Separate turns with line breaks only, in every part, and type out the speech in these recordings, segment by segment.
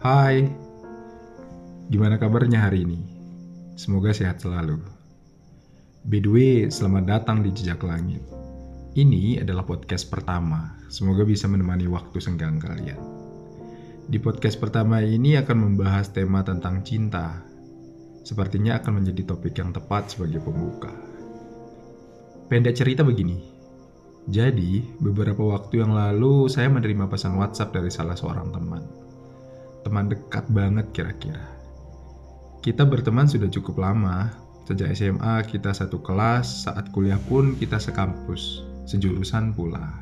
Hai, gimana kabarnya hari ini? Semoga sehat selalu. By the way, selamat datang di Jejak Langit. Ini adalah podcast pertama, semoga bisa menemani waktu senggang kalian. Di podcast pertama ini akan membahas tema tentang cinta. Sepertinya akan menjadi topik yang tepat sebagai pembuka. Pendek cerita begini, jadi, beberapa waktu yang lalu saya menerima pesan WhatsApp dari salah seorang teman teman dekat banget kira-kira. Kita berteman sudah cukup lama, sejak SMA kita satu kelas, saat kuliah pun kita sekampus, sejurusan pula.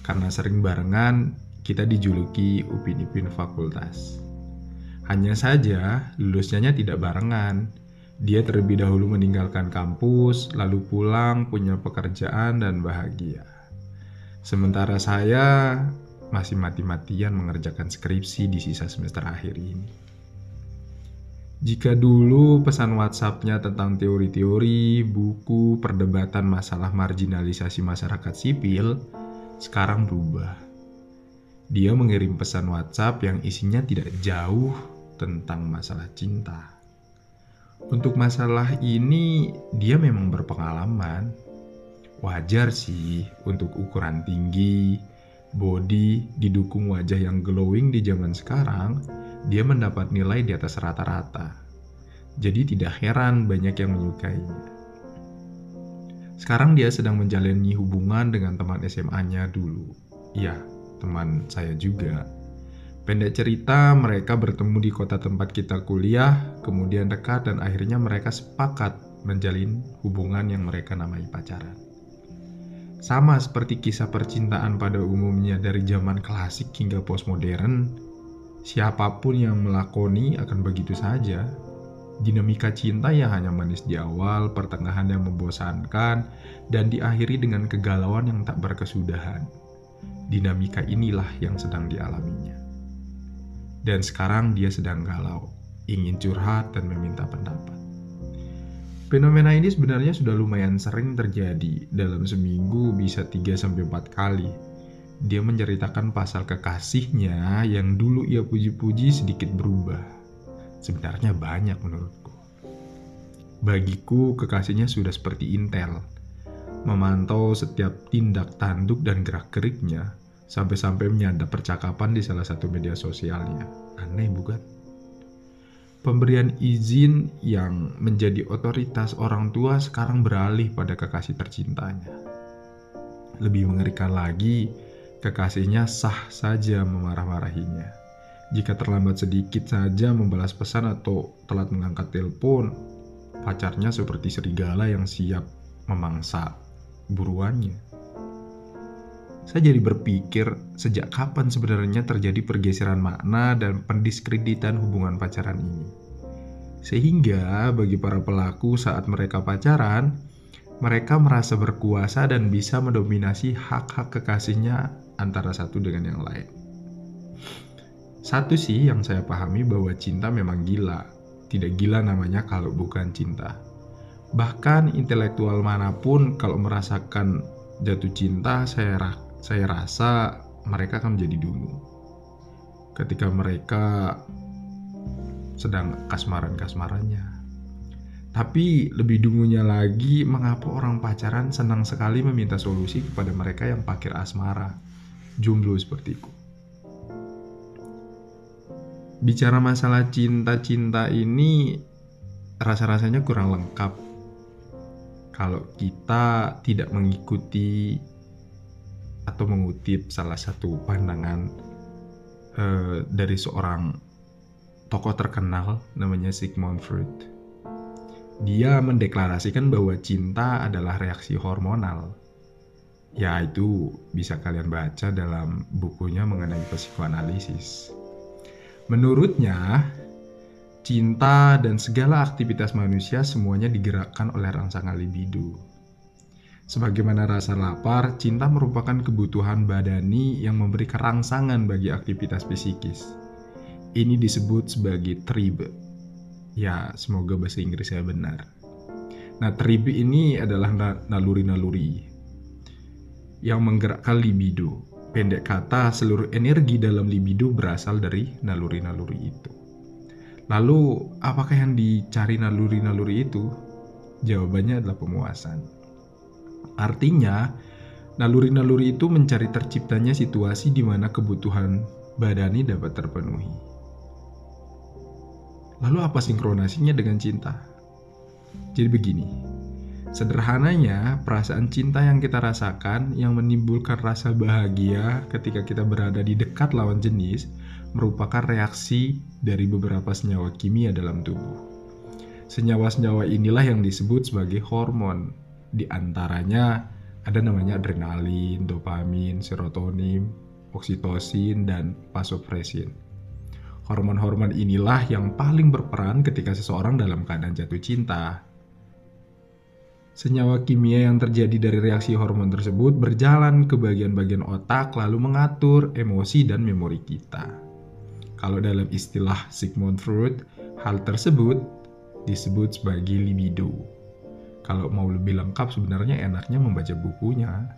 Karena sering barengan, kita dijuluki upin-ipin fakultas. Hanya saja, lulusnya tidak barengan. Dia terlebih dahulu meninggalkan kampus, lalu pulang, punya pekerjaan, dan bahagia. Sementara saya masih mati-matian mengerjakan skripsi di sisa semester akhir ini. Jika dulu pesan WhatsApp-nya tentang teori-teori, buku, perdebatan masalah marginalisasi masyarakat sipil, sekarang berubah. Dia mengirim pesan WhatsApp yang isinya tidak jauh tentang masalah cinta. Untuk masalah ini, dia memang berpengalaman. Wajar sih untuk ukuran tinggi, body didukung wajah yang glowing di zaman sekarang, dia mendapat nilai di atas rata-rata. Jadi tidak heran banyak yang menyukainya. Sekarang dia sedang menjalani hubungan dengan teman SMA-nya dulu. Iya, teman saya juga. Pendek cerita, mereka bertemu di kota tempat kita kuliah, kemudian dekat dan akhirnya mereka sepakat menjalin hubungan yang mereka namai pacaran. Sama seperti kisah percintaan pada umumnya dari zaman klasik hingga postmodern, siapa pun yang melakoni akan begitu saja. Dinamika cinta yang hanya manis di awal, pertengahan yang membosankan, dan diakhiri dengan kegalauan yang tak berkesudahan. Dinamika inilah yang sedang dialaminya. Dan sekarang dia sedang galau, ingin curhat dan meminta pendapat. Fenomena ini sebenarnya sudah lumayan sering terjadi. Dalam seminggu bisa 3-4 kali. Dia menceritakan pasal kekasihnya yang dulu ia puji-puji sedikit berubah. Sebenarnya banyak menurutku. Bagiku kekasihnya sudah seperti Intel. Memantau setiap tindak tanduk dan gerak-geriknya sampai-sampai menyadap percakapan di salah satu media sosialnya. Aneh bukan? Pemberian izin yang menjadi otoritas orang tua sekarang beralih pada kekasih tercintanya. Lebih mengerikan lagi, kekasihnya sah saja memarah-marahinya. Jika terlambat sedikit saja membalas pesan atau telat mengangkat telepon, pacarnya seperti serigala yang siap memangsa buruannya. Saya jadi berpikir sejak kapan sebenarnya terjadi pergeseran makna dan pendiskreditan hubungan pacaran ini. Sehingga bagi para pelaku saat mereka pacaran, mereka merasa berkuasa dan bisa mendominasi hak-hak kekasihnya antara satu dengan yang lain. Satu sih yang saya pahami bahwa cinta memang gila. Tidak gila namanya kalau bukan cinta. Bahkan intelektual mana pun kalau merasakan jatuh cinta, saya saya rasa mereka akan menjadi dungu. Ketika mereka sedang kasmaran-kasmarannya. Tapi lebih dungunya lagi, mengapa orang pacaran senang sekali meminta solusi kepada mereka yang pakir asmara, jomblo sepertiku. Bicara masalah cinta-cinta ini, rasa-rasanya kurang lengkap kalau kita tidak mengikuti atau mengutip salah satu pandangan uh, dari seorang tokoh terkenal namanya Sigmund Freud. Dia mendeklarasikan bahwa cinta adalah reaksi hormonal. Ya itu bisa kalian baca dalam bukunya mengenai psikoanalisis. Menurutnya, cinta dan segala aktivitas manusia semuanya digerakkan oleh rangsangan libido Sebagaimana rasa lapar, cinta merupakan kebutuhan badani yang memberi kerangsangan bagi aktivitas psikis. Ini disebut sebagai tribe. Ya, semoga bahasa Inggris saya benar. Nah, tribe ini adalah naluri-naluri yang menggerakkan libido. Pendek kata, seluruh energi dalam libido berasal dari naluri-naluri itu. Lalu, apakah yang dicari naluri-naluri itu? Jawabannya adalah pemuasan. Artinya, naluri-naluri itu mencari terciptanya situasi di mana kebutuhan badani dapat terpenuhi. Lalu apa sinkronasinya dengan cinta? Jadi begini, Sederhananya, perasaan cinta yang kita rasakan yang menimbulkan rasa bahagia ketika kita berada di dekat lawan jenis merupakan reaksi dari beberapa senyawa kimia dalam tubuh. Senyawa-senyawa inilah yang disebut sebagai hormon. Di antaranya ada namanya adrenalin, dopamin, serotonin, oksitosin, dan vasopressin. Hormon-hormon inilah yang paling berperan ketika seseorang dalam keadaan jatuh cinta Senyawa kimia yang terjadi dari reaksi hormon tersebut berjalan ke bagian-bagian otak lalu mengatur emosi dan memori kita. Kalau dalam istilah Sigmund Freud, hal tersebut disebut sebagai libido. Kalau mau lebih lengkap sebenarnya enaknya membaca bukunya.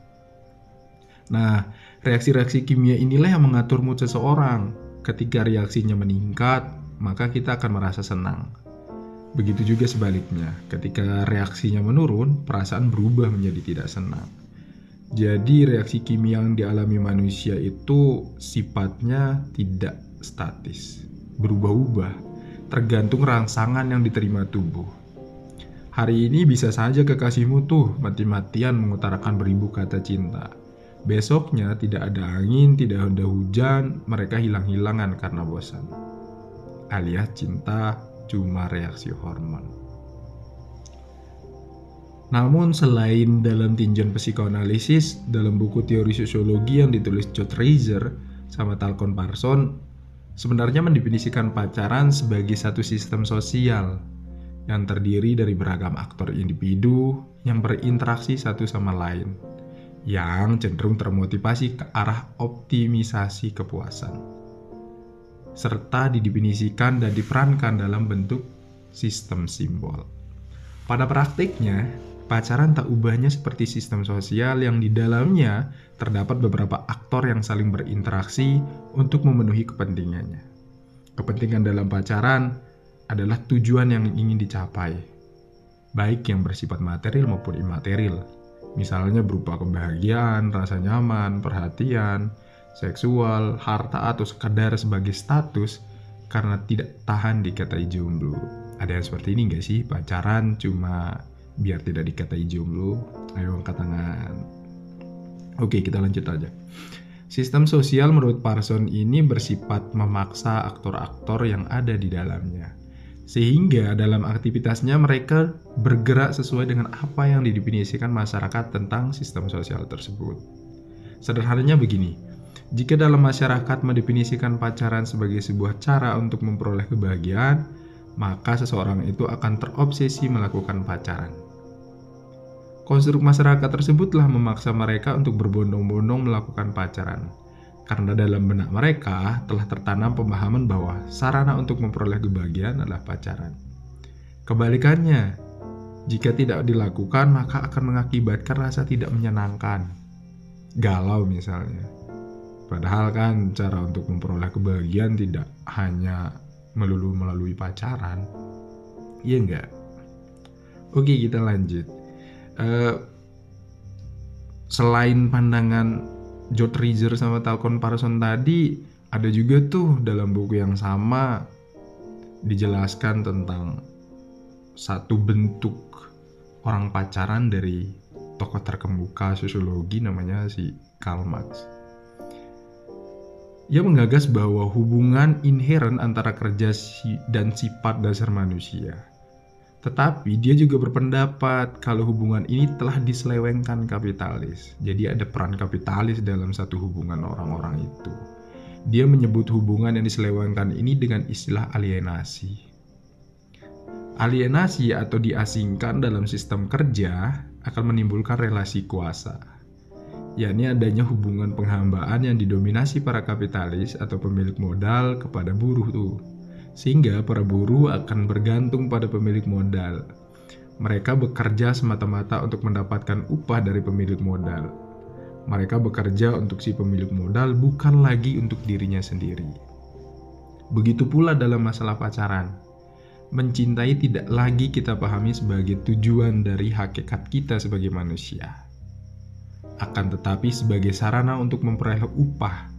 Nah, reaksi-reaksi kimia inilah yang mengatur mood seseorang. Ketika reaksinya meningkat, maka kita akan merasa senang. Begitu juga sebaliknya, ketika reaksinya menurun, perasaan berubah menjadi tidak senang. Jadi, reaksi kimia yang dialami manusia itu sifatnya tidak statis, berubah-ubah, tergantung rangsangan yang diterima tubuh. Hari ini bisa saja kekasihmu tuh mati-matian mengutarakan beribu kata cinta. Besoknya tidak ada angin, tidak ada hujan, mereka hilang-hilangan karena bosan. Alias cinta cuma reaksi hormon. Namun selain dalam tinjauan psikoanalisis, dalam buku teori sosiologi yang ditulis George Reiser sama Talcon Parson, sebenarnya mendefinisikan pacaran sebagai satu sistem sosial yang terdiri dari beragam aktor individu yang berinteraksi satu sama lain, yang cenderung termotivasi ke arah optimisasi kepuasan serta didefinisikan dan diperankan dalam bentuk sistem simbol. Pada praktiknya, pacaran tak ubahnya seperti sistem sosial yang di dalamnya terdapat beberapa aktor yang saling berinteraksi untuk memenuhi kepentingannya. Kepentingan dalam pacaran adalah tujuan yang ingin dicapai, baik yang bersifat material maupun imaterial, misalnya berupa kebahagiaan, rasa nyaman, perhatian, seksual, harta, atau sekedar sebagai status karena tidak tahan dikatai jomblo. Ada yang seperti ini gak sih? Pacaran cuma biar tidak dikatai jomblo. Ayo angkat tangan. Oke, kita lanjut aja. Sistem sosial menurut Parson ini bersifat memaksa aktor-aktor yang ada di dalamnya. Sehingga dalam aktivitasnya mereka bergerak sesuai dengan apa yang didefinisikan masyarakat tentang sistem sosial tersebut. Sederhananya begini, jika dalam masyarakat mendefinisikan pacaran sebagai sebuah cara untuk memperoleh kebahagiaan, maka seseorang itu akan terobsesi melakukan pacaran. Konstruk masyarakat tersebutlah memaksa mereka untuk berbondong-bondong melakukan pacaran. Karena dalam benak mereka telah tertanam pemahaman bahwa sarana untuk memperoleh kebahagiaan adalah pacaran. Kebalikannya, jika tidak dilakukan maka akan mengakibatkan rasa tidak menyenangkan. Galau misalnya Padahal kan cara untuk memperoleh kebahagiaan tidak hanya melulu melalui pacaran. Iya enggak? Oke kita lanjut. Uh, selain pandangan George Reiser sama Talcon Parson tadi, ada juga tuh dalam buku yang sama dijelaskan tentang satu bentuk orang pacaran dari tokoh terkemuka sosiologi namanya si Karl Marx. Ia menggagas bahwa hubungan inheren antara kerja dan sifat dasar manusia. Tetapi dia juga berpendapat kalau hubungan ini telah diselewengkan kapitalis. Jadi ada peran kapitalis dalam satu hubungan orang-orang itu. Dia menyebut hubungan yang diselewengkan ini dengan istilah alienasi. Alienasi atau diasingkan dalam sistem kerja akan menimbulkan relasi kuasa yakni adanya hubungan penghambaan yang didominasi para kapitalis atau pemilik modal kepada buruh tuh. Sehingga para buruh akan bergantung pada pemilik modal. Mereka bekerja semata-mata untuk mendapatkan upah dari pemilik modal. Mereka bekerja untuk si pemilik modal, bukan lagi untuk dirinya sendiri. Begitu pula dalam masalah pacaran. Mencintai tidak lagi kita pahami sebagai tujuan dari hakikat kita sebagai manusia. Akan tetapi sebagai sarana untuk memperoleh upah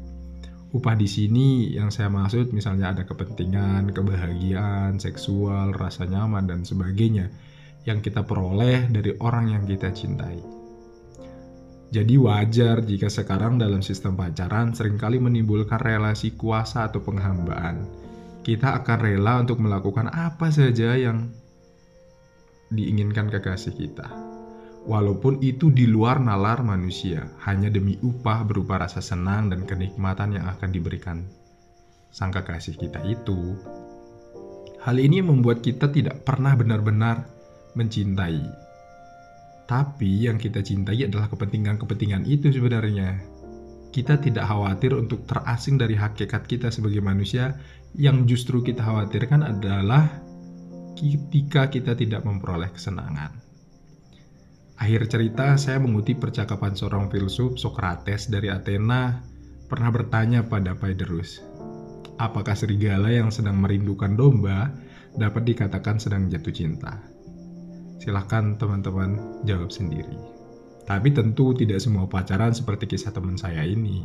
upah di sini yang saya maksud misalnya ada kepentingan, kebahagiaan, seksual, rasa nyaman dan sebagainya yang kita peroleh dari orang yang kita cintai. Jadi wajar jika sekarang dalam sistem pacaran sering kali menimbulkan relasi kuasa atau penghambaan. Kita akan rela untuk melakukan apa saja yang diinginkan kekasih kita walaupun itu di luar nalar manusia, hanya demi upah berupa rasa senang dan kenikmatan yang akan diberikan sang kekasih kita itu. Hal ini membuat kita tidak pernah benar-benar mencintai. Tapi yang kita cintai adalah kepentingan-kepentingan itu sebenarnya. Kita tidak khawatir untuk terasing dari hakikat kita sebagai manusia. Yang justru kita khawatirkan adalah ketika kita tidak memperoleh kesenangan. Akhir cerita, saya mengutip percakapan seorang filsuf Socrates dari Athena pernah bertanya pada Phaedrus, apakah serigala yang sedang merindukan domba dapat dikatakan sedang jatuh cinta? Silahkan teman-teman jawab sendiri. Tapi tentu tidak semua pacaran seperti kisah teman saya ini.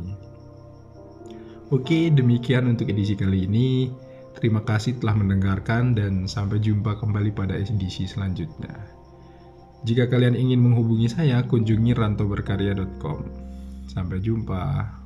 Oke, demikian untuk edisi kali ini. Terima kasih telah mendengarkan dan sampai jumpa kembali pada edisi selanjutnya. Jika kalian ingin menghubungi saya, kunjungi rantoberkarya.com. Sampai jumpa.